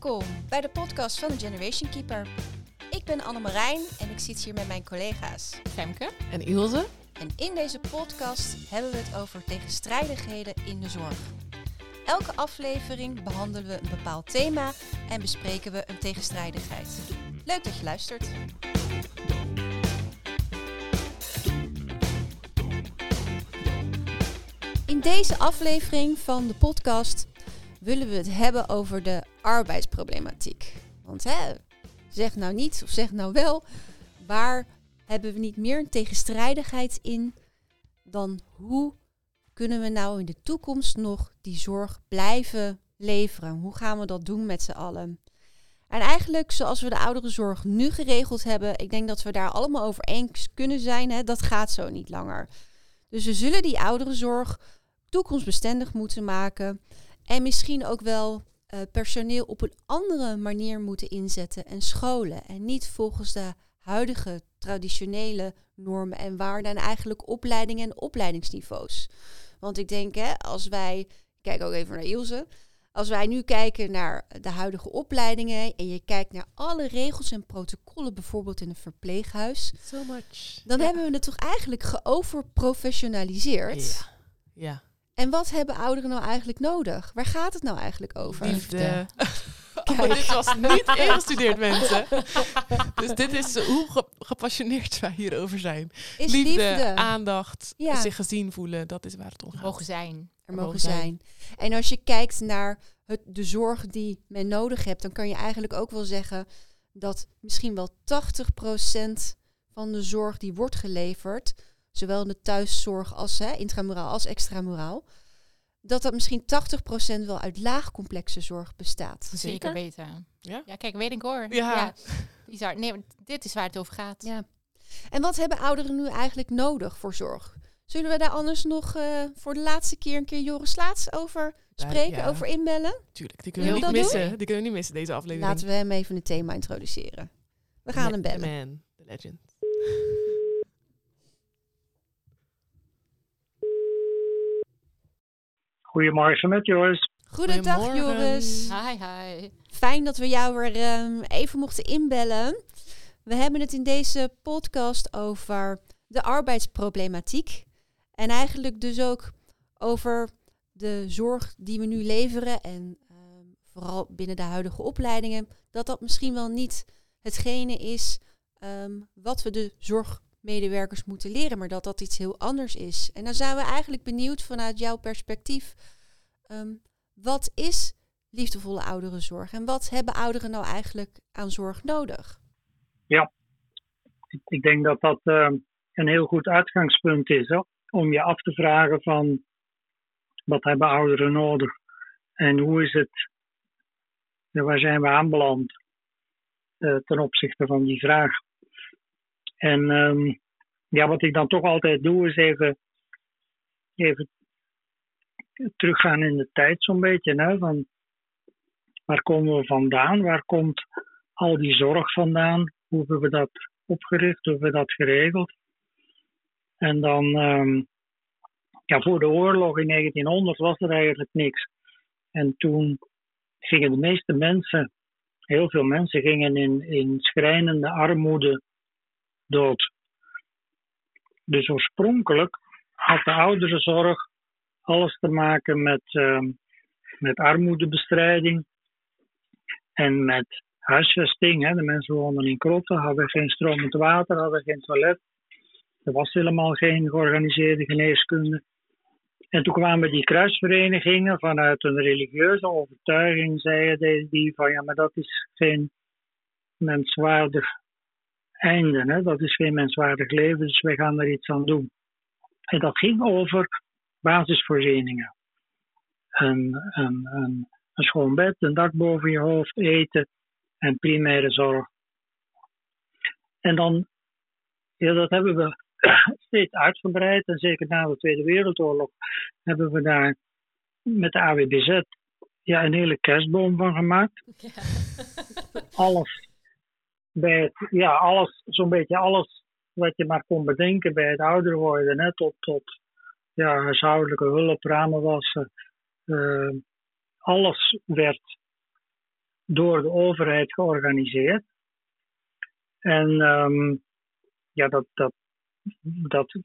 Welkom bij de podcast van de Generation Keeper. Ik ben Annemarijn en ik zit hier met mijn collega's Femke. En Ilse? En in deze podcast hebben we het over tegenstrijdigheden in de zorg. Elke aflevering behandelen we een bepaald thema en bespreken we een tegenstrijdigheid. Leuk dat je luistert. In deze aflevering van de podcast willen we het hebben over de arbeidsproblematiek. Want hè, zeg nou niet of zeg nou wel, waar hebben we niet meer een tegenstrijdigheid in dan hoe kunnen we nou in de toekomst nog die zorg blijven leveren? Hoe gaan we dat doen met z'n allen? En eigenlijk zoals we de ouderenzorg nu geregeld hebben, ik denk dat we daar allemaal over eens kunnen zijn, hè, dat gaat zo niet langer. Dus we zullen die ouderenzorg toekomstbestendig moeten maken en misschien ook wel uh, personeel op een andere manier moeten inzetten en scholen. En niet volgens de huidige traditionele normen en waarden en eigenlijk opleidingen en opleidingsniveaus. Want ik denk, hè, als wij, ik kijk ook even naar Ilse, als wij nu kijken naar de huidige opleidingen en je kijkt naar alle regels en protocollen, bijvoorbeeld in een verpleeghuis, so much. dan hebben we het toch eigenlijk geoverprofessionaliseerd. Ja. ja. En wat hebben ouderen nou eigenlijk nodig? Waar gaat het nou eigenlijk over? Liefde. Oh, dit was niet ingestudeerd, mensen. dus dit is hoe ge gepassioneerd wij hierover zijn. Is liefde, liefde. aandacht, Ja. zich gezien voelen, dat is waar het om gaat. Mogen zijn. er mogen zijn. En als je kijkt naar het, de zorg die men nodig hebt, dan kan je eigenlijk ook wel zeggen dat misschien wel 80% van de zorg die wordt geleverd, zowel in de thuiszorg als hè, intramuraal als extramuraal, dat dat misschien 80% wel uit laagcomplexe zorg bestaat. Zeker weten. Ja? Ja, kijk, weet ik hoor. Ja. bizar. Nee, dit is waar het over gaat. Ja. En wat hebben ouderen nu eigenlijk nodig voor zorg? Zullen we daar anders nog eh, voor de laatste keer een keer Joris Laats over spreken, ja. over inbellen? Tuurlijk, die kunnen we niet missen. Die kunnen we niet missen, deze aflevering. Laten we hem even het thema introduceren. We gaan hem The bellen. man, the legend. Goedemorgen met Joris. Goedendag. Joris. Hi, hi. Fijn dat we jou weer ehm, even mochten inbellen. We hebben het in deze podcast over de arbeidsproblematiek. En eigenlijk dus ook over de zorg die we nu leveren. En ehm, vooral binnen de huidige opleidingen. Dat dat misschien wel niet hetgene is ehm, wat we de zorgmedewerkers moeten leren. Maar dat dat iets heel anders is. En dan zijn we eigenlijk benieuwd vanuit jouw perspectief. ehm, wat is liefdevolle ouderenzorg? En wat hebben ouderen nou eigenlijk aan zorg nodig? Ik- Ik denk dat dat eh, een heel goed uitgangspunt is om je af te vragen van wat hebben ouderen nodig en hoe is het, ja, waar zijn we aanbeland eh, ten opzichte van die vraag. En ehm, ja, wat ik dan toch altijd doe is even, even teruggaan in de tijd zo'n beetje. Hè, van waar komen we vandaan? Waar komt al die zorg vandaan? Hoe hebben we dat opgericht? Hoe hebben we dat geregeld? En dan, ehm, ja, voor de oorlog in 1900 was er eigenlijk niks. En toen gingen de meeste mensen, heel veel mensen, gingen in, in schrijnende armoede dood. Dus oorspronkelijk had de ouderenzorg alles te maken met, ehm, met armoedebestrijding en met huisvesting. Hè. De mensen woonden in krotten, hadden geen stromend water, hadden geen toilet. Er was helemaal geen georganiseerde geneeskunde. En toen kwamen die kruisverenigingen vanuit een religieuze overtuiging, zeiden die van ja, maar dat is geen menswaardig einde, hè? dat is geen menswaardig leven, dus wij gaan er iets aan doen. En dat ging over basisvoorzieningen. Een, een, een, een schoon bed, een dak boven je hoofd, eten en primaire zorg. En dan, ja, dat hebben we steeds uitgebreid. En zeker na de Tweede Wereldoorlog hebben we daar met de AWBZ ja, een hele kerstboom van gemaakt. Alles bij het, ja, alles, zo'n beetje alles wat je maar kon bedenken bij het ouder worden, hè, tot, tot ja, huishoudelijke hulp, ramen wassen. eh, alles werd door de overheid georganiseerd. En ehm, ja, dat, dat, dat,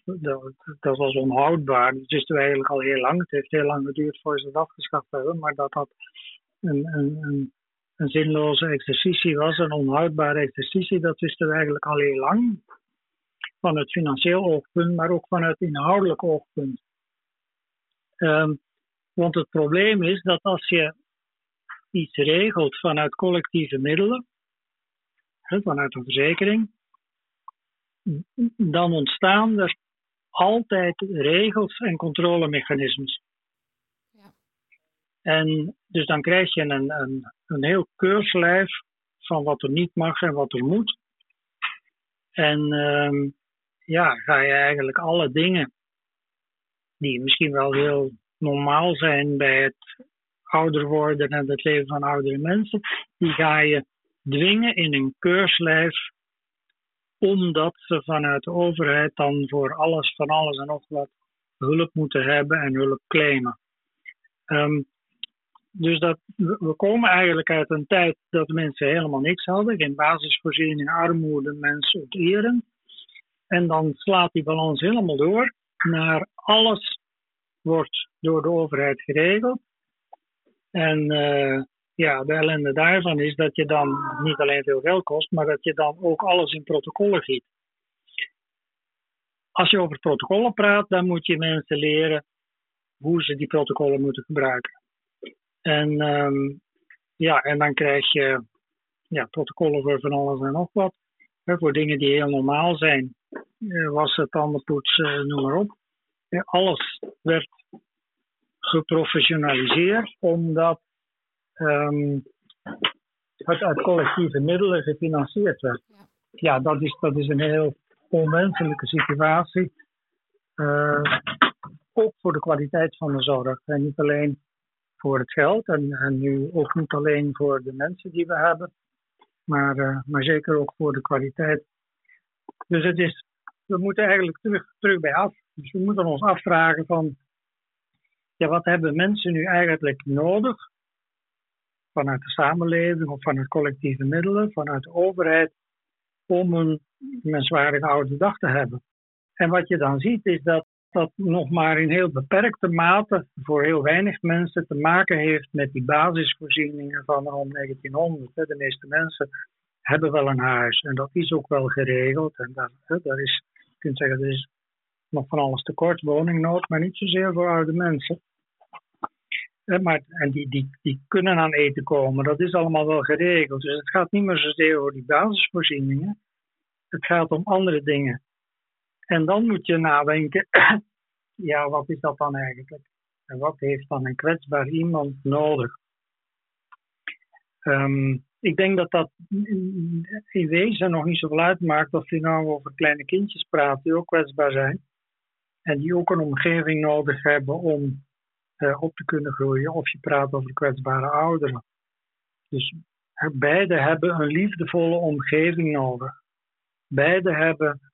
dat, was onhoudbaar. Dat wisten we eigenlijk al heel lang. Het heeft heel lang geduurd voor ze het afgeschaft hebben, maar dat dat een, een, een, een zinloze exercitie was, een onhoudbare exercitie, dat wisten we eigenlijk al lang. Van het financieel oogpunt, maar ook vanuit inhoudelijk oogpunt. Um, want het probleem is dat als je iets regelt vanuit collectieve middelen, vanuit een verzekering, dan ontstaan er altijd regels en controlemechanismes. En dus dan krijg je een, een, een heel keurslijf van wat er niet mag en wat er moet. En uh, ja, ga je eigenlijk alle dingen die misschien wel heel normaal zijn bij het ouder worden en het leven van oudere mensen, die ga je dwingen in een keurslijf omdat ze vanuit de overheid dan voor alles, van alles en nog wat hulp moeten hebben en hulp claimen. Um, dus dat, we komen eigenlijk uit een tijd dat mensen helemaal niks hadden, geen basisvoorziening, armoede, mensen onteren. En dan slaat die balans helemaal door naar alles wordt door de overheid geregeld. En uh, ja, de ellende daarvan is dat je dan niet alleen veel geld kost, maar dat je dan ook alles in protocollen giet. Als je over protocollen praat, dan moet je mensen leren hoe ze die protocollen moeten gebruiken. En, um, ja, en dan krijg je ja, protocollen voor van alles en nog wat. Hè, voor dingen die heel normaal zijn. Uh, was het tandenpoets, uh, noem maar op. Alles werd geprofessionaliseerd omdat um, het uit collectieve middelen gefinancierd werd. Ja, dat, is, dat is een heel onwenselijke situatie. Uh, ook voor de kwaliteit van de zorg. En niet alleen voor het geld en, nu ook niet alleen voor de mensen die we hebben, maar, uh, maar zeker ook voor de kwaliteit. Dus het is, we moeten eigenlijk terug, terug bij af. Dus we moeten ons afvragen van, ja, wat hebben mensen nu eigenlijk nodig vanuit de samenleving of vanuit collectieve middelen, vanuit de overheid, om een menswaardige oude dag te hebben. En wat je dan ziet is dat dat nog maar in heel beperkte mate voor heel weinig mensen te maken heeft met die basisvoorzieningen van rond 1900. De meeste mensen hebben wel een huis en dat is ook wel geregeld. En daar, daar is, je kunt zeggen, er is nog van alles tekort, woningnood, maar niet zozeer voor oude mensen. Maar, en die, die, die kunnen aan eten komen, dat is allemaal wel geregeld. Dus het gaat niet meer zozeer over die basisvoorzieningen. Het gaat om andere dingen. En dan moet je nadenken, ja, wat is dat dan eigenlijk? En wat heeft dan een kwetsbaar iemand nodig? Um, ik denk dat dat in wezen nog niet zoveel uitmaakt of je nou over kleine kindjes praat die ook kwetsbaar zijn. En die ook een omgeving nodig hebben om uh, op te kunnen groeien. Of je praat over kwetsbare ouderen. Dus beide hebben een liefdevolle omgeving nodig. Beide hebben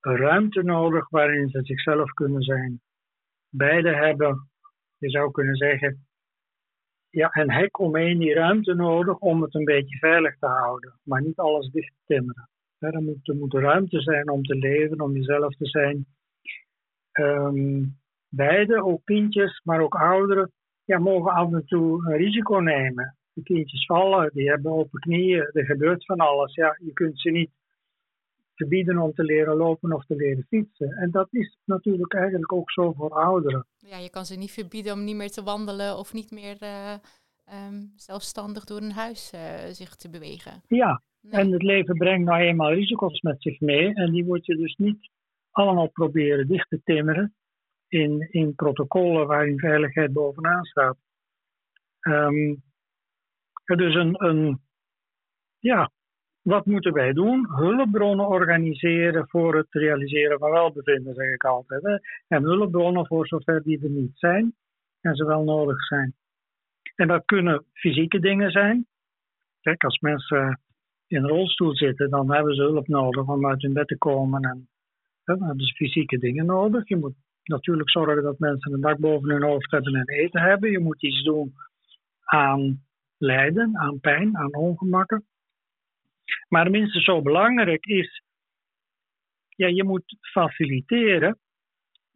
ruimte nodig waarin ze zichzelf kunnen zijn. Beide hebben, je zou kunnen zeggen, ja, een hek omheen die ruimte nodig om het een beetje veilig te houden, maar niet alles dicht te timmeren. er, moet, er moet ruimte zijn om te leven, om jezelf te zijn. Um, beide, ook kindjes, maar ook ouderen, ja, mogen af en toe een risico nemen. De kindjes vallen, die hebben open knieën, er gebeurt van alles. Ja, je kunt ze niet verbieden om te leren lopen of te leren fietsen. En dat is natuurlijk eigenlijk ook zo voor ouderen. Ja, je kan ze niet verbieden om niet meer te wandelen of niet meer uh, um, zelfstandig door een huis uh, zich te bewegen. Ja, nee. en het leven brengt nou eenmaal risico's met zich mee. En die moet je dus niet allemaal proberen dicht te timmeren in, in protocollen waarin veiligheid bovenaan staat. Um, dus een, een ja, wat moeten wij doen? Hulpbronnen organiseren voor het realiseren van welbevinden, zeg ik altijd. En hulpbronnen voor zover die er niet zijn en ze wel nodig zijn. En dat kunnen fysieke dingen zijn. Kijk, als mensen in een rolstoel zitten, dan hebben ze hulp nodig om uit hun bed te komen. En hè, dan hebben ze fysieke dingen nodig. Je moet natuurlijk zorgen dat mensen een dak boven hun hoofd hebben en eten hebben. Je moet iets doen aan lijden, aan pijn, aan ongemakken. Maar minstens zo belangrijk is, ja, je moet faciliteren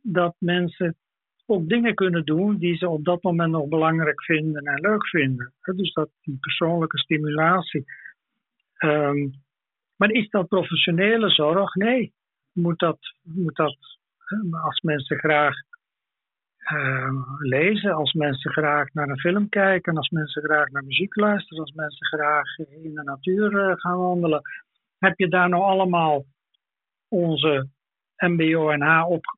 dat mensen ook dingen kunnen doen die ze op dat moment nog belangrijk vinden en leuk vinden. Dus dat die persoonlijke stimulatie. Um, maar is dat professionele zorg? Nee. Moet dat, moet dat als mensen graag uh, lezen, als mensen graag naar een film kijken, als mensen graag naar muziek luisteren, als mensen graag in de natuur uh, gaan wandelen, heb je daar nou allemaal onze MBO en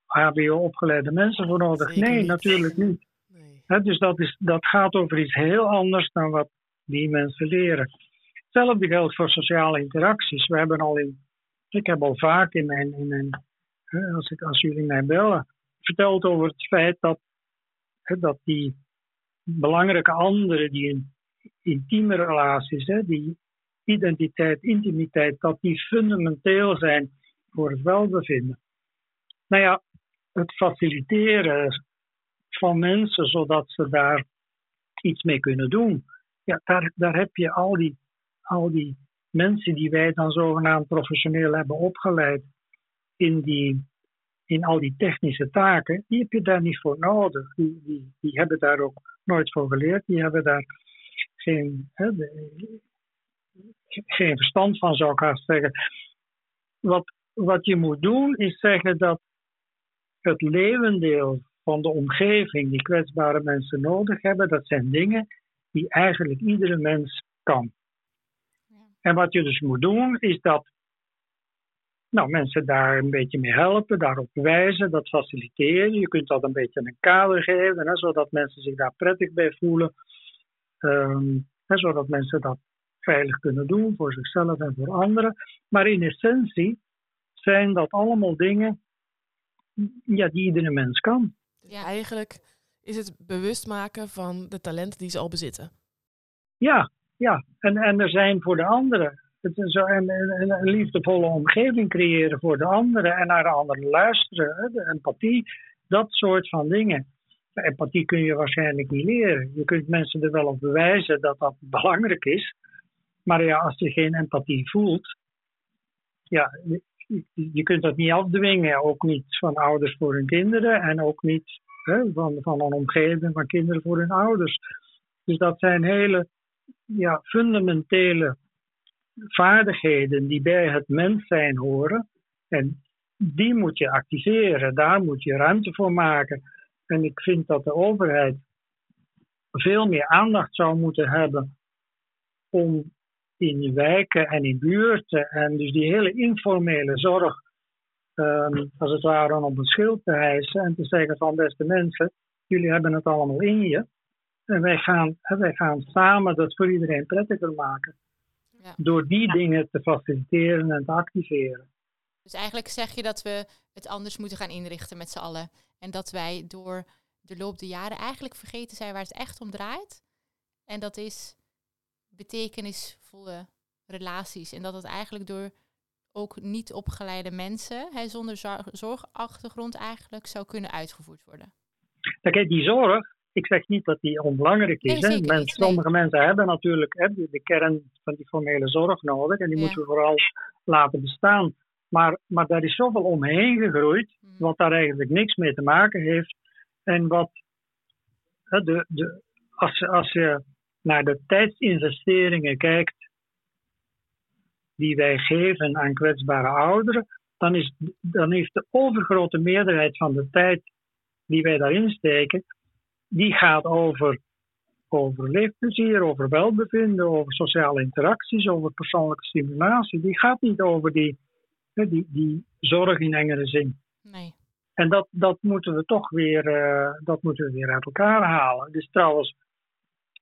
HBO opgeleide mensen voor nodig? Zeker nee, niet. natuurlijk niet. Nee. Dus dat, is, dat gaat over iets heel anders dan wat die mensen leren. Hetzelfde geldt voor sociale interacties. We hebben al in, ik heb al vaak in mijn, in mijn hè, als, ik, als jullie mij bellen, verteld over het feit dat, dat die belangrijke anderen, die in intieme relaties, hè, die identiteit, intimiteit, dat die fundamenteel zijn voor het welbevinden. Nou ja, het faciliteren van mensen zodat ze daar iets mee kunnen doen. Ja, daar, daar heb je al die, al die mensen die wij dan zogenaamd professioneel hebben opgeleid in, die, in al die technische taken, die heb je daar niet voor nodig. Die, die, die hebben daar ook nooit voor geleerd. Die hebben daar geen, hè, de, geen verstand van, zou ik haast zeggen. Wat, wat je moet doen, is zeggen dat het levendeel van de omgeving die kwetsbare mensen nodig hebben, dat zijn dingen die eigenlijk iedere mens kan. En wat je dus moet doen, is dat nou, mensen daar een beetje mee helpen, daarop wijzen, dat faciliteren. Je kunt dat een beetje een kader geven, hè, zodat mensen zich daar prettig bij voelen. Um, hè, zodat mensen dat veilig kunnen doen voor zichzelf en voor anderen. Maar in essentie zijn dat allemaal dingen ja, die iedere mens kan. Ja. Eigenlijk is het bewust maken van de talenten die ze al bezitten. Ja, ja. En, en er zijn voor de anderen. Het is een, een, een liefdevolle omgeving creëren voor de anderen en naar de anderen luisteren. De empathie, dat soort van dingen. Empathie kun je waarschijnlijk niet leren. Je kunt mensen er wel op bewijzen dat dat belangrijk is. Maar ja, als je geen empathie voelt, ja, je kunt dat niet afdwingen. Ook niet van ouders voor hun kinderen en ook niet hè, van, van een omgeving van kinderen voor hun ouders. Dus dat zijn hele ja, fundamentele vaardigheden die bij het mens zijn horen. En die moet je activeren, daar moet je ruimte voor maken. En ik vind dat de overheid veel meer aandacht zou moeten hebben om in wijken en in buurten en dus die hele informele zorg um, als het ware op een schild te hijsen en te zeggen van beste mensen, jullie hebben het allemaal in je en wij gaan, wij gaan samen dat voor iedereen prettiger maken. Ja. Door die dingen te faciliteren en te activeren. Dus eigenlijk zeg je dat we het anders moeten gaan inrichten met z'n allen. En dat wij door de loop der jaren eigenlijk vergeten zijn waar het echt om draait. En dat is betekenisvolle relaties. En dat het eigenlijk door ook niet opgeleide mensen, hè, zonder zorgachtergrond eigenlijk, zou kunnen uitgevoerd worden. Kijk, die zorg, ik zeg niet dat die onbelangrijk is. Nee. Sommige mensen hebben natuurlijk hè, de kern van die formele zorg nodig en die ja. moeten we vooral laten bestaan. Maar, maar daar is zoveel omheen gegroeid, hmm. wat daar eigenlijk niks mee te maken heeft. En wat hè, de, de, als, als je naar de tijdsinvesteringen kijkt die wij geven aan kwetsbare ouderen, dan, is, dan heeft de overgrote meerderheid van de tijd die wij daarin steken, die gaat over, over leefplezier, over welbevinden, over sociale interacties, over persoonlijke stimulatie. Die gaat niet over die, die, die zorg in engere zin. Nee. En dat, dat moeten we toch weer, uh, dat moeten we weer uit elkaar halen. Het is trouwens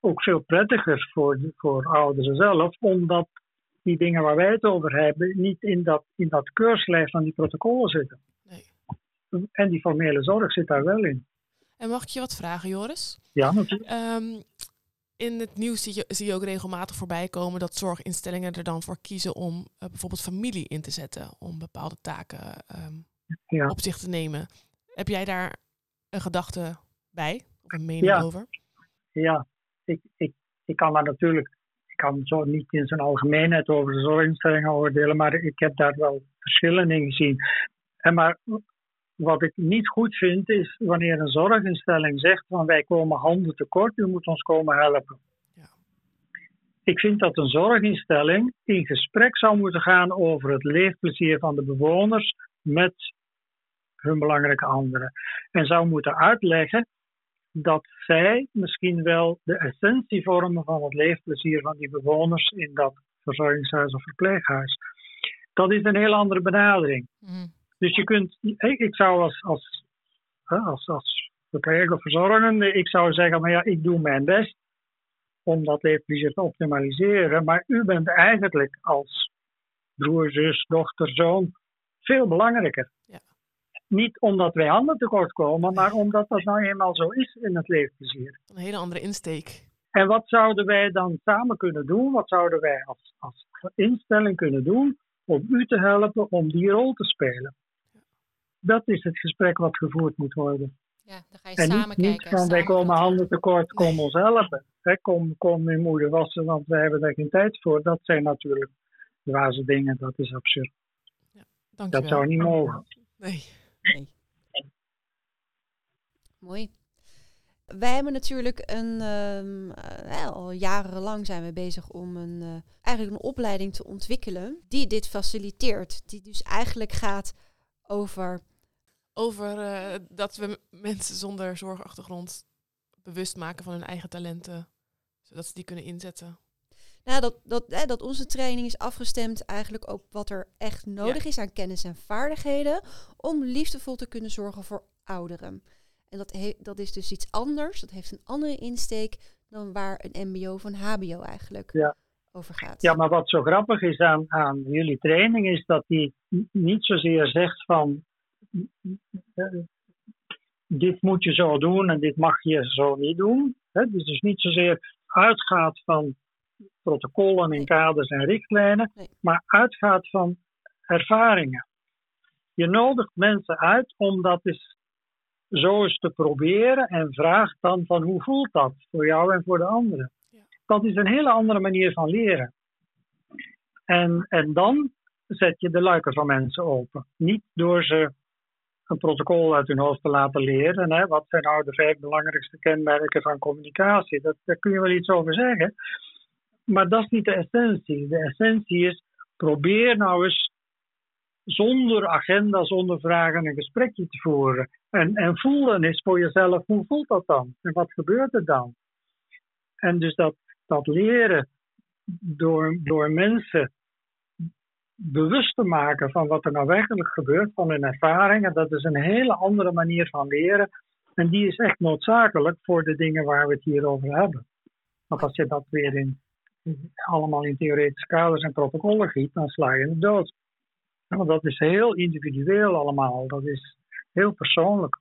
ook veel prettiger voor, voor ouderen zelf, omdat die dingen waar wij het over hebben niet in dat, in dat keurslijf van die protocollen zitten. Nee. En die formele zorg zit daar wel in. En mag ik je wat vragen, Joris? Ja, natuurlijk. Um, in het nieuws zie je, zie je ook regelmatig voorbij komen dat zorginstellingen er dan voor kiezen om uh, bijvoorbeeld familie in te zetten, om bepaalde taken um, ja. op zich te nemen. Heb jij daar een gedachte bij of een mening ja. over? Ja, ik, ik, ik kan daar natuurlijk, ik kan zo niet in zijn algemeenheid over de zorginstellingen oordelen, maar ik heb daar wel verschillen in gezien. En maar wat ik niet goed vind, is wanneer een zorginstelling zegt van wij komen handen tekort, u moet ons komen helpen. Ja. Ik vind dat een zorginstelling in gesprek zou moeten gaan over het leefplezier van de bewoners met hun belangrijke anderen. En zou moeten uitleggen dat zij misschien wel de essentie vormen van het leefplezier van die bewoners in dat verzorgingshuis of verpleeghuis. Dat is een heel andere benadering. Mhm. Dus je kunt, ik, ik zou als, als, als, als verpleger of verzorgende, ik zou zeggen, maar ja, ik doe mijn best om dat leefplezier te optimaliseren. Maar u bent eigenlijk als broer, zus, dochter, zoon veel belangrijker. Ja. Niet omdat wij handen tekort komen, maar omdat dat nou eenmaal zo is in het leefplezier. Een hele andere insteek. En wat zouden wij dan samen kunnen doen? Wat zouden wij als, als instelling kunnen doen om u te helpen om die rol te spelen? Dat is het gesprek wat gevoerd moet worden. Ja, dan ga je En samen niet, niet kijken. van wij komen handen tekort, kom ons helpen. Hè, kom, kom mijn moeder wassen, want wij hebben daar geen tijd voor. Dat zijn natuurlijk dwaze dingen, dat is absurd. Dank Dat je zou niet mogen. Nee. Nee. Mooi. Wij hebben natuurlijk een, ehm, eh, al jarenlang zijn we bezig om een, eh, eigenlijk een opleiding te ontwikkelen die dit faciliteert. Die dus eigenlijk gaat over, Over eh, dat we mensen zonder zorgachtergrond bewust maken van hun eigen talenten. Zodat ze die kunnen inzetten. nou, dat, dat, hè, dat onze training is afgestemd eigenlijk op wat er echt nodig is aan kennis en vaardigheden om liefdevol te kunnen zorgen voor ouderen. En dat, he- dat is dus iets anders, dat heeft een andere insteek dan waar een mbo of een hbo eigenlijk Ja. over gaat. Ja, maar wat zo grappig is aan, aan jullie training is dat die niet zozeer zegt van dit moet je zo doen en dit mag je zo niet doen. Hè? Dus dus niet zozeer uitgaat van protocollen en kaders en richtlijnen, Nee. maar uitgaat van ervaringen. Je nodigt mensen uit om dat eens zo eens te proberen en vraagt dan van hoe voelt dat voor jou en voor de anderen. Ja. Dat is een hele andere manier van leren. En, en dan zet je de luiken van mensen open. Niet door ze een protocol uit hun hoofd te laten leren. Hè. Wat zijn nou de vijf belangrijkste kenmerken van communicatie? Dat, daar kun je wel iets over zeggen. Maar dat is niet de essentie. De essentie is, probeer nou eens zonder agenda, zonder vragen een gesprekje te voeren. En, en voel dan eens voor jezelf, hoe voelt dat dan? En wat gebeurt er dan? En dus dat, dat leren door, door mensen bewust te maken van wat er nou werkelijk gebeurt, van hun ervaringen, dat is een hele andere manier van leren. En die is echt noodzakelijk voor de dingen waar we het hier over hebben. Want als je dat weer in, allemaal in theoretische kaders en protocollen giet, dan sla je het dood. Want dat is heel individueel allemaal. Dat is heel persoonlijk.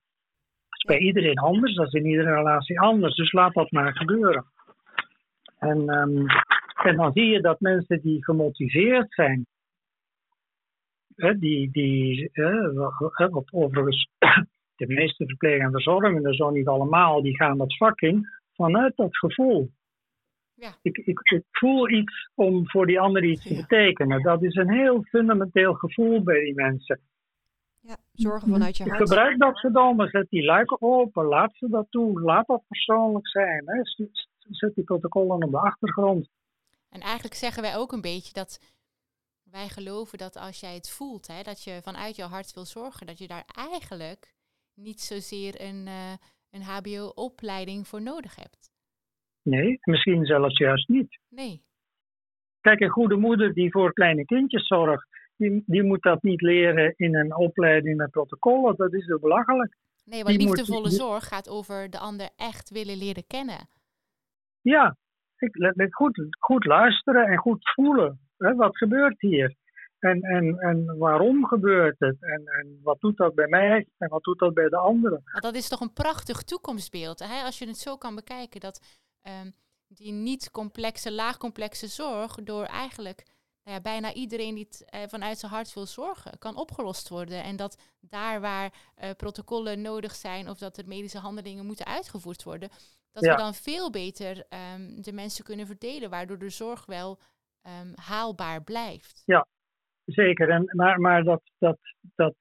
Dat is bij iedereen anders, dat is in iedere relatie anders. Dus laat dat maar gebeuren. En, ehm, en dan zie je dat mensen die gemotiveerd zijn, hè, die, die hè, wat overigens de meeste verpleeg- en verzorgenden, zo niet allemaal, die gaan dat vak in vanuit dat gevoel. Ja. Ik, ik, ik voel iets om voor die ander iets te Ja. betekenen. Dat is een heel fundamenteel gevoel bij die mensen. Ja, zorgen vanuit je hart. Gebruik dat verdomme, zet die luiken open, laat ze dat toe, laat dat persoonlijk zijn. Hè. Zet die protocollen op de achtergrond. En eigenlijk zeggen wij ook een beetje dat wij geloven dat als jij het voelt, hè, dat je vanuit je hart wil zorgen, dat je daar eigenlijk niet zozeer een, eh, een HBO-opleiding voor nodig hebt. Nee, misschien zelfs juist niet. Nee. Kijk, een goede moeder die voor kleine kindjes zorgt, die, die moet dat niet leren in een opleiding met protocollen. Dat is zo belachelijk. Nee, want moet- liefdevolle zorg gaat over de ander echt willen leren kennen. Ja, ik, goed, goed luisteren en goed voelen. Hè, wat gebeurt hier? En, en, en waarom gebeurt het? En, en wat doet dat bij mij? En wat doet dat bij de anderen? Dat is toch een prachtig toekomstbeeld. Hè? Als je het zo kan bekijken, dat ehm, die niet complexe, laagcomplexe zorg door eigenlijk nou ja, bijna iedereen die het eh, vanuit zijn hart wil zorgen, kan opgelost worden. En dat daar waar eh, protocollen nodig zijn of dat er medische handelingen moeten uitgevoerd worden, Dat we dan veel beter ehm, de mensen kunnen verdelen, waardoor de zorg wel ehm, haalbaar blijft. Ja, zeker. En, maar maar dat, dat, dat,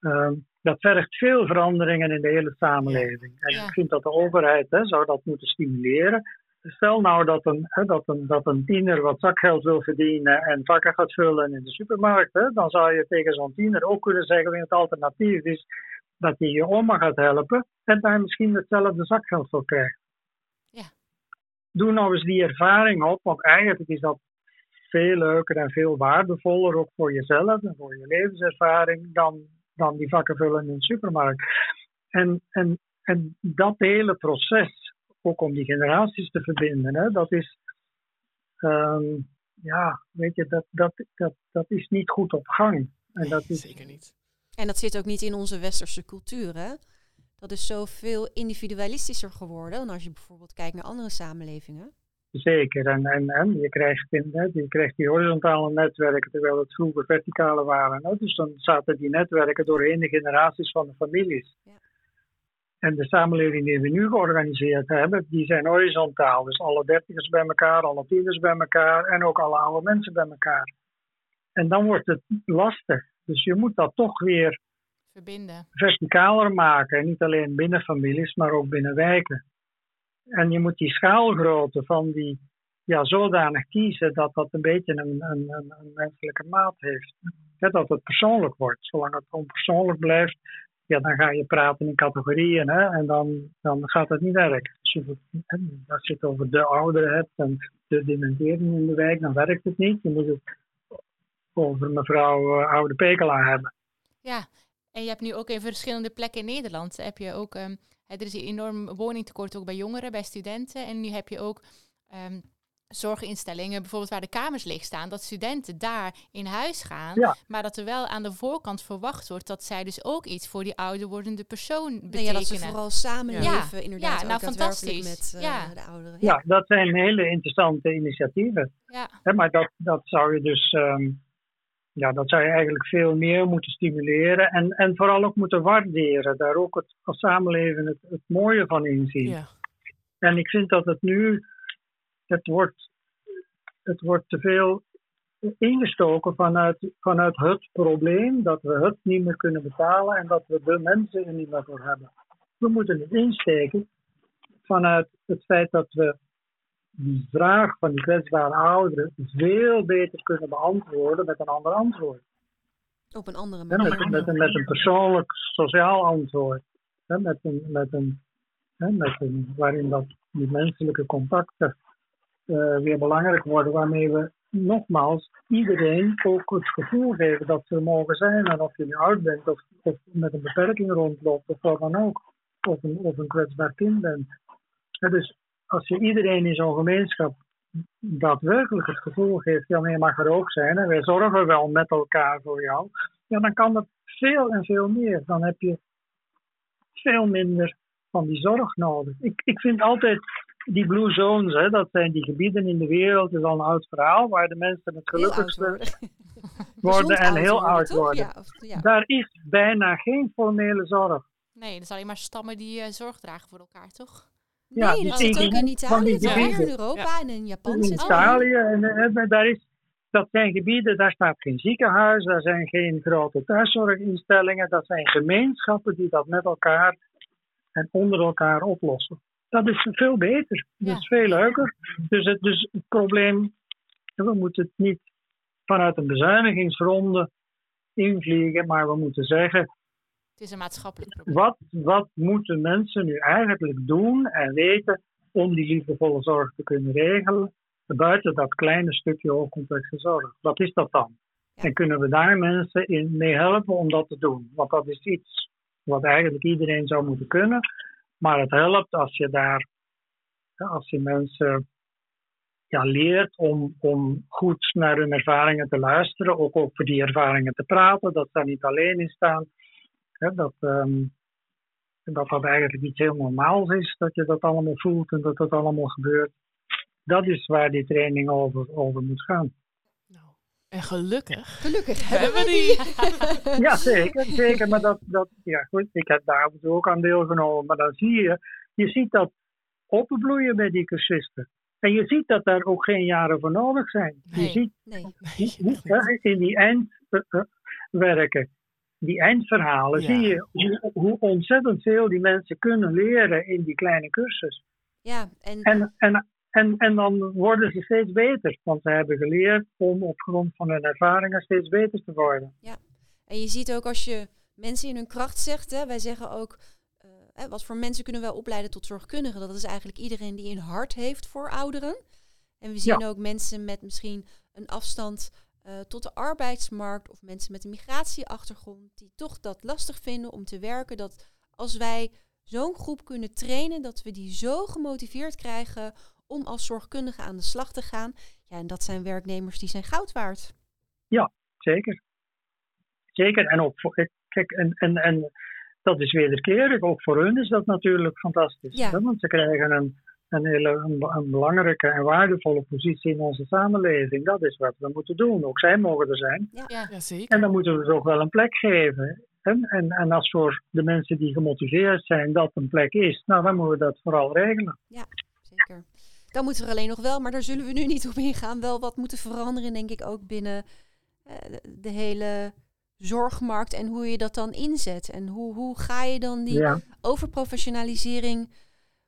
ehm, dat vergt veel veranderingen in de hele samenleving. En ik vind dat de overheid hè, zou dat moeten stimuleren. Stel nou dat een, hè, dat, een, dat een tiener wat zakgeld wil verdienen en vakken gaat vullen in de supermarkt, hè, dan zou je tegen zo'n tiener ook kunnen zeggen: het alternatief is dat hij je oma gaat helpen en daar misschien hetzelfde zakgeld voor krijgt. Doe nou eens die ervaring op, want eigenlijk is dat veel leuker en veel waardevoller ook voor jezelf en voor je levenservaring dan, dan die vakken vullen in de supermarkt. En, en, en dat hele proces, ook om die generaties te verbinden, hè, dat is, um, ja, weet je, dat, dat, dat, dat is niet goed op gang. En dat is, Zeker niet. En dat zit ook niet in onze westerse cultuur, hè? Dat is zoveel individualistischer geworden dan als je bijvoorbeeld kijkt naar andere samenlevingen. Zeker, en, en, en je, krijgt in, je krijgt die horizontale netwerken, terwijl het vroeger verticale waren. Dus dan zaten die netwerken doorheen de generaties van de families. Ja. En de samenleving die we nu georganiseerd hebben, die zijn horizontaal. Dus alle dertigers bij elkaar, alle tieners bij elkaar en ook alle oude mensen bij elkaar. En dan wordt het lastig. Dus je moet dat toch weer Verbinden. verticaler maken. En niet alleen binnen families, maar ook binnen wijken. En je moet die schaalgrootte van die ja, zodanig kiezen dat dat een beetje een, een, een, menselijke maat heeft. Ja, dat het persoonlijk wordt. Zolang het onpersoonlijk blijft, ja, dan ga je praten in categorieën hè, en dan, dan gaat het niet werken. Dus je, als je het over de ouderen hebt en de dementering in de wijk, dan werkt het niet. Je moet het over mevrouw uh, Oude Pekela hebben. Ja, en je hebt nu ook in verschillende plekken in Nederland, heb je ook, um, er is een enorm woningtekort ook bij jongeren, bij studenten. En nu heb je ook um, zorginstellingen, bijvoorbeeld waar de kamers leeg staan, dat studenten daar in huis gaan, ja. maar dat er wel aan de voorkant verwacht wordt dat zij dus ook iets voor die ouder wordende persoon betekenen. Nee, ja, dat ze vooral samenleven Ja. inderdaad. Ja, nou, fantastisch. Met uh, Ja. de ouderen. Ja, dat zijn hele interessante initiatieven. Ja, Hè, maar dat, dat zou je dus um, ja, dat zou je eigenlijk veel meer moeten stimuleren en, en vooral ook moeten waarderen. Daar ook het, als samenleving het, het mooie van inzien. Ja. En ik vind dat het nu, het wordt, het wordt te veel ingestoken vanuit, vanuit het probleem dat we het niet meer kunnen betalen en dat we de mensen er niet meer voor hebben. We moeten het insteken vanuit het feit dat we die vraag van die kwetsbare ouderen veel beter kunnen beantwoorden met een ander antwoord. Op een andere manier. met, met, een, met een persoonlijk sociaal antwoord. Met een, met een, met een, waarin dat die menselijke contacten uh, weer belangrijk worden, waarmee we nogmaals iedereen ook het gevoel geven dat ze er mogen zijn. En of je nu oud bent of, of met een beperking rondloopt of wat dan ook. Of een, of een kwetsbaar kind bent. Dus als je iedereen in zo'n gemeenschap daadwerkelijk het gevoel geeft, ja, je mag er ook zijn en wij zorgen wel met elkaar voor jou, ja, dan kan dat veel en veel meer. Dan heb je veel minder van die zorg nodig. Ik, ik vind altijd die blue zones, hè, dat zijn die gebieden in de wereld, dat is al een oud verhaal, waar de mensen het gelukkigst worden, worden en heel worden, oud worden. Ja, of, ja. Daar is bijna geen formele zorg. Nee, dat is alleen maar stammen die uh, zorg dragen voor elkaar, toch? Ja, nee, die dat zit ook in Italië, in Europa en in Japan in. Italië. En, en, daar is, dat zijn gebieden, daar staat geen ziekenhuis, daar zijn geen grote thuiszorginstellingen. Dat zijn gemeenschappen die dat met elkaar en onder elkaar oplossen. Dat is veel beter. Dat Ja. is veel leuker. Dus het, dus het probleem, we moeten het niet vanuit een bezuinigingsronde invliegen, maar we moeten zeggen, Het is een maatschappelijk probleem. wat, wat moeten mensen nu eigenlijk doen en weten om die liefdevolle zorg te kunnen regelen, buiten dat kleine stukje hoogcomplexe zorg? Wat is dat dan? Ja. En kunnen we daar mensen in mee helpen om dat te doen? Want dat is iets wat eigenlijk iedereen zou moeten kunnen, maar het helpt als je daar, als je mensen ja, leert om, om goed naar hun ervaringen te luisteren, ook over die ervaringen te praten, dat ze daar niet alleen in staan. Hè, dat, ehm, dat dat eigenlijk iets heel normaals is, dat je dat allemaal voelt en dat dat allemaal gebeurt. Dat is waar die training over, over moet gaan. Nou, en gelukkig Gelukkig hebben we die. Ja, zeker. zeker maar dat, dat, ja, goed, ik heb daar toe ook aan deelgenomen. Maar dan zie je, je ziet dat openbloeien bij die cursisten. En je ziet dat daar ook geen jaren voor nodig zijn. Je ziet Nee. Nee, in die eindwerken, die eindverhalen, Ja. zie je hoe, hoe ontzettend veel die mensen kunnen leren in die kleine cursus. Ja, en En, en, en, en dan worden ze steeds beter, want ze hebben geleerd om op grond van hun ervaringen steeds beter te worden. En je ziet ook als je mensen in hun kracht zegt, hè, wij zeggen ook, eh, wat voor mensen kunnen wij opleiden tot zorgkundigen? Dat is eigenlijk iedereen die een hart heeft voor ouderen. En we zien ook mensen met misschien een afstand eh, tot de arbeidsmarkt of mensen met een migratieachtergrond die toch dat lastig vinden om te werken. Dat als wij zo'n groep kunnen trainen, dat we die zo gemotiveerd krijgen om als zorgkundige aan de slag te gaan. Ja, en dat zijn werknemers die zijn goud waard. Zeker. Zeker. En ook voor, kijk, en, en, en dat is wederkerig. Ook voor hun is dat natuurlijk fantastisch. Ja. hè, Want ze krijgen een, een, hele, een, een belangrijke en waardevolle positie in onze samenleving. Dat is wat we moeten doen. Ook zij mogen er zijn. Ja. Ja, zeker. En dan moeten we ze ook wel een plek geven. En, en, en als voor de mensen die gemotiveerd zijn dat een plek is, nou dan moeten we dat vooral regelen. Zeker. Dan moeten we er alleen nog wel, maar daar zullen we nu niet op ingaan, wel wat moeten veranderen, denk ik, ook binnen eh, de- de hele zorgmarkt en hoe je dat dan inzet. En hoe, hoe ga je dan die Ja. overprofessionalisering,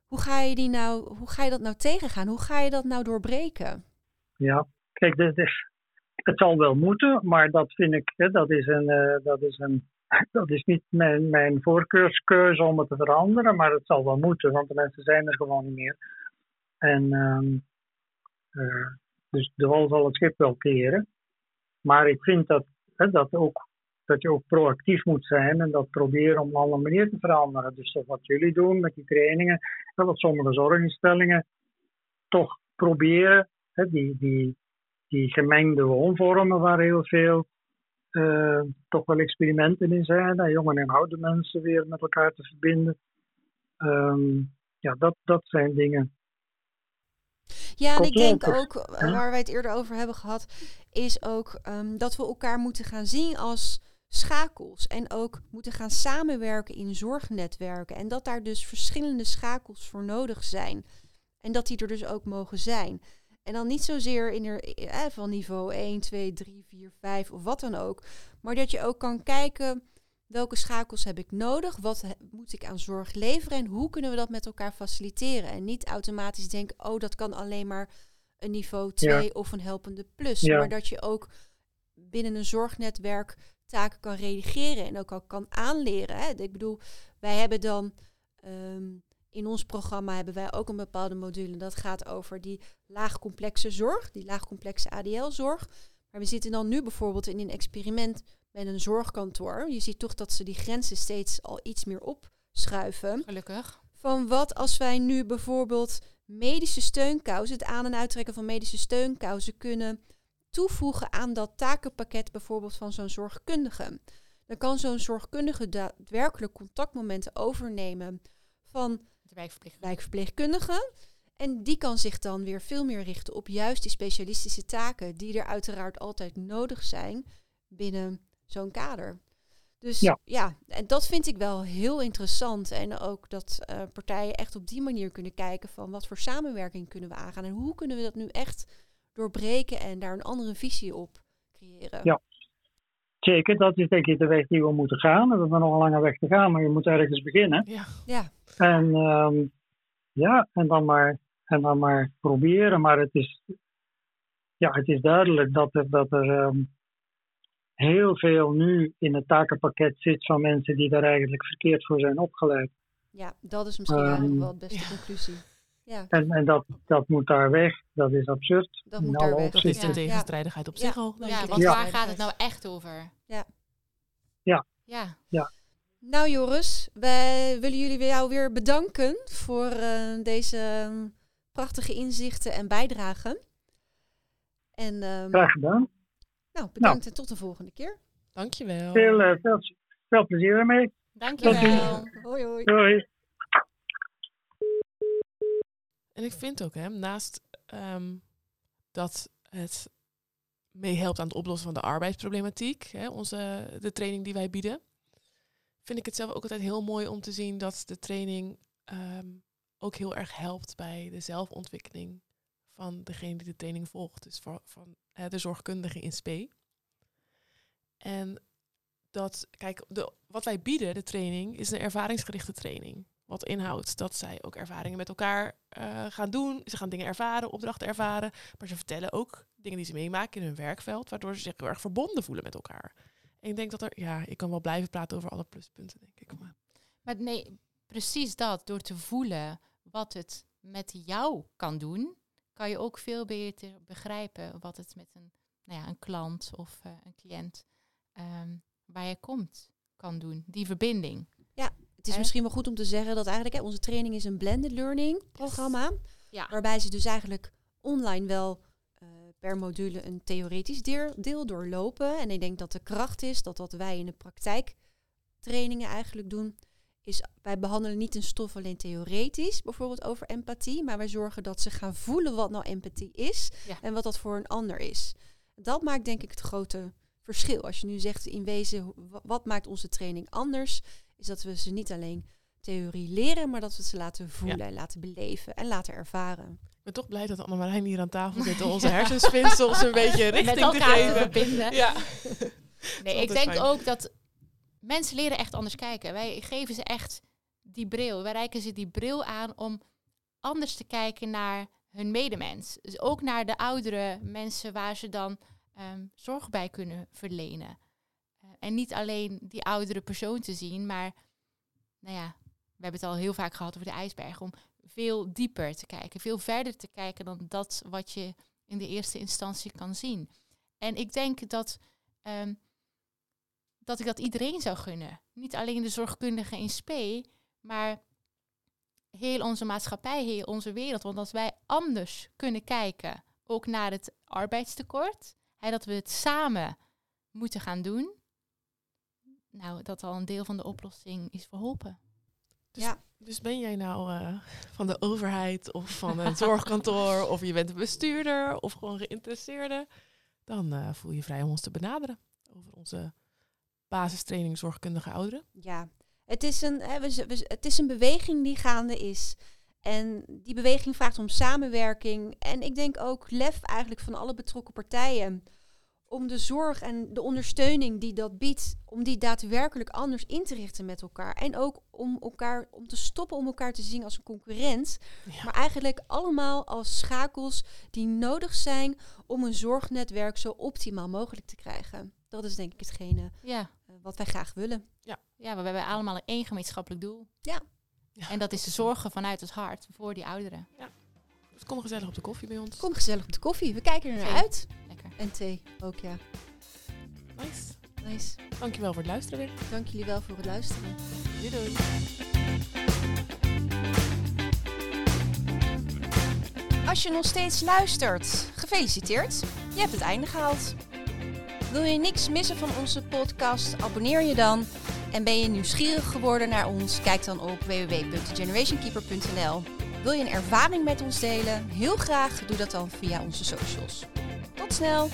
hoe ga je, die nou, hoe ga je dat nou tegengaan? Hoe ga je dat nou doorbreken? Ja, kijk, dit is, het zal wel moeten, maar dat vind ik, dat is, een, eh, dat is, een, dat is niet mijn, mijn voorkeurskeuze om het te veranderen, maar het zal wel moeten, want de mensen zijn er gewoon niet meer. En ehm, eh, dus de wal zal het schip wel keren. Maar ik vind dat, hè, dat, ook, dat je ook proactief moet zijn en dat proberen op een andere manier te veranderen. Dus dat wat jullie doen met die trainingen, en wat sommige zorginstellingen toch proberen hè, die, die, die gemengde woonvormen waar heel veel eh, toch wel experimenten in zijn. Hè, jonge en oude mensen weer met elkaar te verbinden. Ehm, ja, dat, dat zijn dingen. Ja, en ik denk ook, waar wij het eerder over hebben gehad, is ook ehm, dat we elkaar moeten gaan zien als schakels. En ook moeten gaan samenwerken in zorgnetwerken. En dat daar dus verschillende schakels voor nodig zijn. En dat die er dus ook mogen zijn. En dan niet zozeer in er, eh, van niveau 1, 2, 3, 4, 5 of wat dan ook. Maar dat je ook kan kijken welke schakels heb ik nodig, wat he- moet ik aan zorg leveren en hoe kunnen we dat met elkaar faciliteren. En niet automatisch denken, oh dat kan alleen maar een niveau 2 of een helpende plus. Ja. Maar dat je ook binnen een zorgnetwerk taken kan redigeren en ook al kan aanleren. Hè. Ik bedoel, wij hebben dan ehm, in ons programma hebben wij ook een bepaalde module dat gaat over die laagcomplexe zorg, die laagcomplexe ADL-zorg. Maar we zitten dan nu bijvoorbeeld in een experiment met een zorgkantoor. Je ziet toch dat ze die grenzen steeds al iets meer opschuiven. Gelukkig. Van wat als wij nu bijvoorbeeld medische steunkousen, het aan- en uittrekken van medische steunkousen kunnen toevoegen aan dat takenpakket bijvoorbeeld van zo'n zorgkundige. Dan kan zo'n zorgkundige daadwerkelijk contactmomenten overnemen van De wijkverpleegkundige. wijkverpleegkundige. En die kan zich dan weer veel meer richten op juist die specialistische taken die er uiteraard altijd nodig zijn binnen zo'n kader. Dus ja. Ja. en dat vind ik wel heel interessant. En ook dat eh, partijen echt op die manier kunnen kijken van wat voor samenwerking kunnen we aangaan. En hoe kunnen we dat nu echt doorbreken en daar een andere visie op creëren. Ja. Zeker, dat is denk ik de weg die we moeten gaan. We hebben nog een lange weg te gaan, maar je moet ergens beginnen. Ja. Ja, En ehm, ja, en dan, maar, en dan maar proberen. Maar het is, ja, het is duidelijk dat er, dat er ehm, heel veel nu in het takenpakket zit van mensen die daar eigenlijk verkeerd voor zijn opgeleid. ja, dat is misschien Ehm, wel de beste ja. conclusie. Ja, En, en dat, dat moet daar weg. Dat is absurd. dat moet daar weg. Dat is. Ja. tegenstrijdigheid op Ja. zich al. Ja, want Ja. waar gaat het nou echt over? Ja. Ja. Ja. Nou Joris, wij willen jullie weer- jou weer bedanken voor eh, deze ehm, prachtige inzichten en bijdragen. En ehm, Graag gedaan. nou, bedankt en tot de volgende keer. Dankjewel. Veel, eh, veel, veel plezier ermee. Dankjewel. Hoi hoi. Doei. En ik vind ook, hè, naast ehm, dat het meehelpt aan het oplossen van de arbeidsproblematiek, hè, onze, de training die wij bieden, vind ik het zelf ook altijd heel mooi om te zien dat de training ehm, ook heel erg helpt bij de zelfontwikkeling van degene die de training volgt. Dus voor, van eh, de zorgkundige in SP. En dat, kijk, de, wat wij bieden, de training, is een ervaringsgerichte training. Wat inhoudt dat zij ook ervaringen met elkaar eh, gaan doen. Ze gaan dingen ervaren, opdrachten ervaren. Maar ze vertellen ook dingen die ze meemaken in hun werkveld, waardoor ze zich heel erg verbonden voelen met elkaar. En ik denk dat er, ja, ik kan wel blijven praten over alle pluspunten, denk ik. Maar, Maar nee, precies dat. Door te voelen wat het met jou kan doen, kan je ook veel beter begrijpen wat het met een, nou ja, een klant of eh, een cliënt ehm, waar je komt kan doen. Die verbinding. Het is Hè? misschien wel goed om te zeggen dat eigenlijk hè, onze training is een blended learning programma. Ja. Waarbij ze dus eigenlijk online wel eh, per module een theoretisch deel, deel doorlopen. En ik denk dat de kracht is dat wat wij in de praktijktrainingen eigenlijk doen, is wij behandelen niet een stof alleen theoretisch, bijvoorbeeld over empathie, maar wij zorgen dat ze gaan voelen wat nou empathie is Ja. en wat dat voor een ander is. Dat maakt denk ik het grote verschil. Als je nu zegt in wezen, wat maakt onze training anders, is dat we ze niet alleen theorie leren, maar dat we ze laten voelen, laten beleven en laten ervaren. ik ben toch blij dat Annemarijn hier aan tafel zit om onze hersenspinsels een beetje richting met te geven. verbinden. Ja. Nee, ik denk fijn. ook dat mensen leren echt anders kijken. Wij geven ze echt die bril. Wij reiken ze die bril aan om anders te kijken naar hun medemens. Dus ook naar de oudere mensen waar ze dan ehm, zorg bij kunnen verlenen. En niet alleen die oudere persoon te zien, maar nou ja, we hebben het al heel vaak gehad over de ijsberg. Om veel dieper te kijken, veel verder te kijken dan dat wat je in de eerste instantie kan zien. En ik denk dat ehm, dat ik dat iedereen zou gunnen. Niet alleen de zorgkundigen in spe, maar heel onze maatschappij, heel onze wereld. Want als wij anders kunnen kijken, ook naar het arbeidstekort, en dat we het samen moeten gaan doen, nou, dat al een deel van de oplossing is verholpen. Dus, Ja. dus ben jij nou eh, van de overheid of van een zorgkantoor of je bent een bestuurder of gewoon geïnteresseerde, dan eh, voel je vrij om ons te benaderen over onze basistraining zorgkundige ouderen. Ja, het is, een, hè, we, z- we z- het is een beweging die gaande is. En die beweging vraagt om samenwerking. En ik denk ook lef eigenlijk van alle betrokken partijen. Om de zorg en de ondersteuning die dat biedt, om die daadwerkelijk anders in te richten met elkaar. En ook om elkaar om te stoppen om elkaar te zien als een concurrent. Ja. Maar eigenlijk allemaal als schakels die nodig zijn om een zorgnetwerk zo optimaal mogelijk te krijgen. Dat is denk ik hetgene Ja, eh, wat wij graag willen. ja we hebben allemaal één gemeenschappelijk doel. Ja, En dat is de zorgen vanuit het hart voor die ouderen. Dus kom gezellig op de koffie bij ons. Kom gezellig op de koffie. We kijken er naar uit. Lekker. En thee ook, ja. Nice. Nice. Dankjewel voor het luisteren weer. Dank jullie wel voor het luisteren. Doei doei. Als je nog steeds luistert, gefeliciteerd. Je hebt het einde gehaald. Wil je niks missen van onze podcast? Abonneer je dan. En ben je nieuwsgierig geworden naar ons? Kijk dan op www.generationkeeper.nl. Wil je een ervaring met ons delen? Heel graag doe dat dan via onze socials. Tot snel!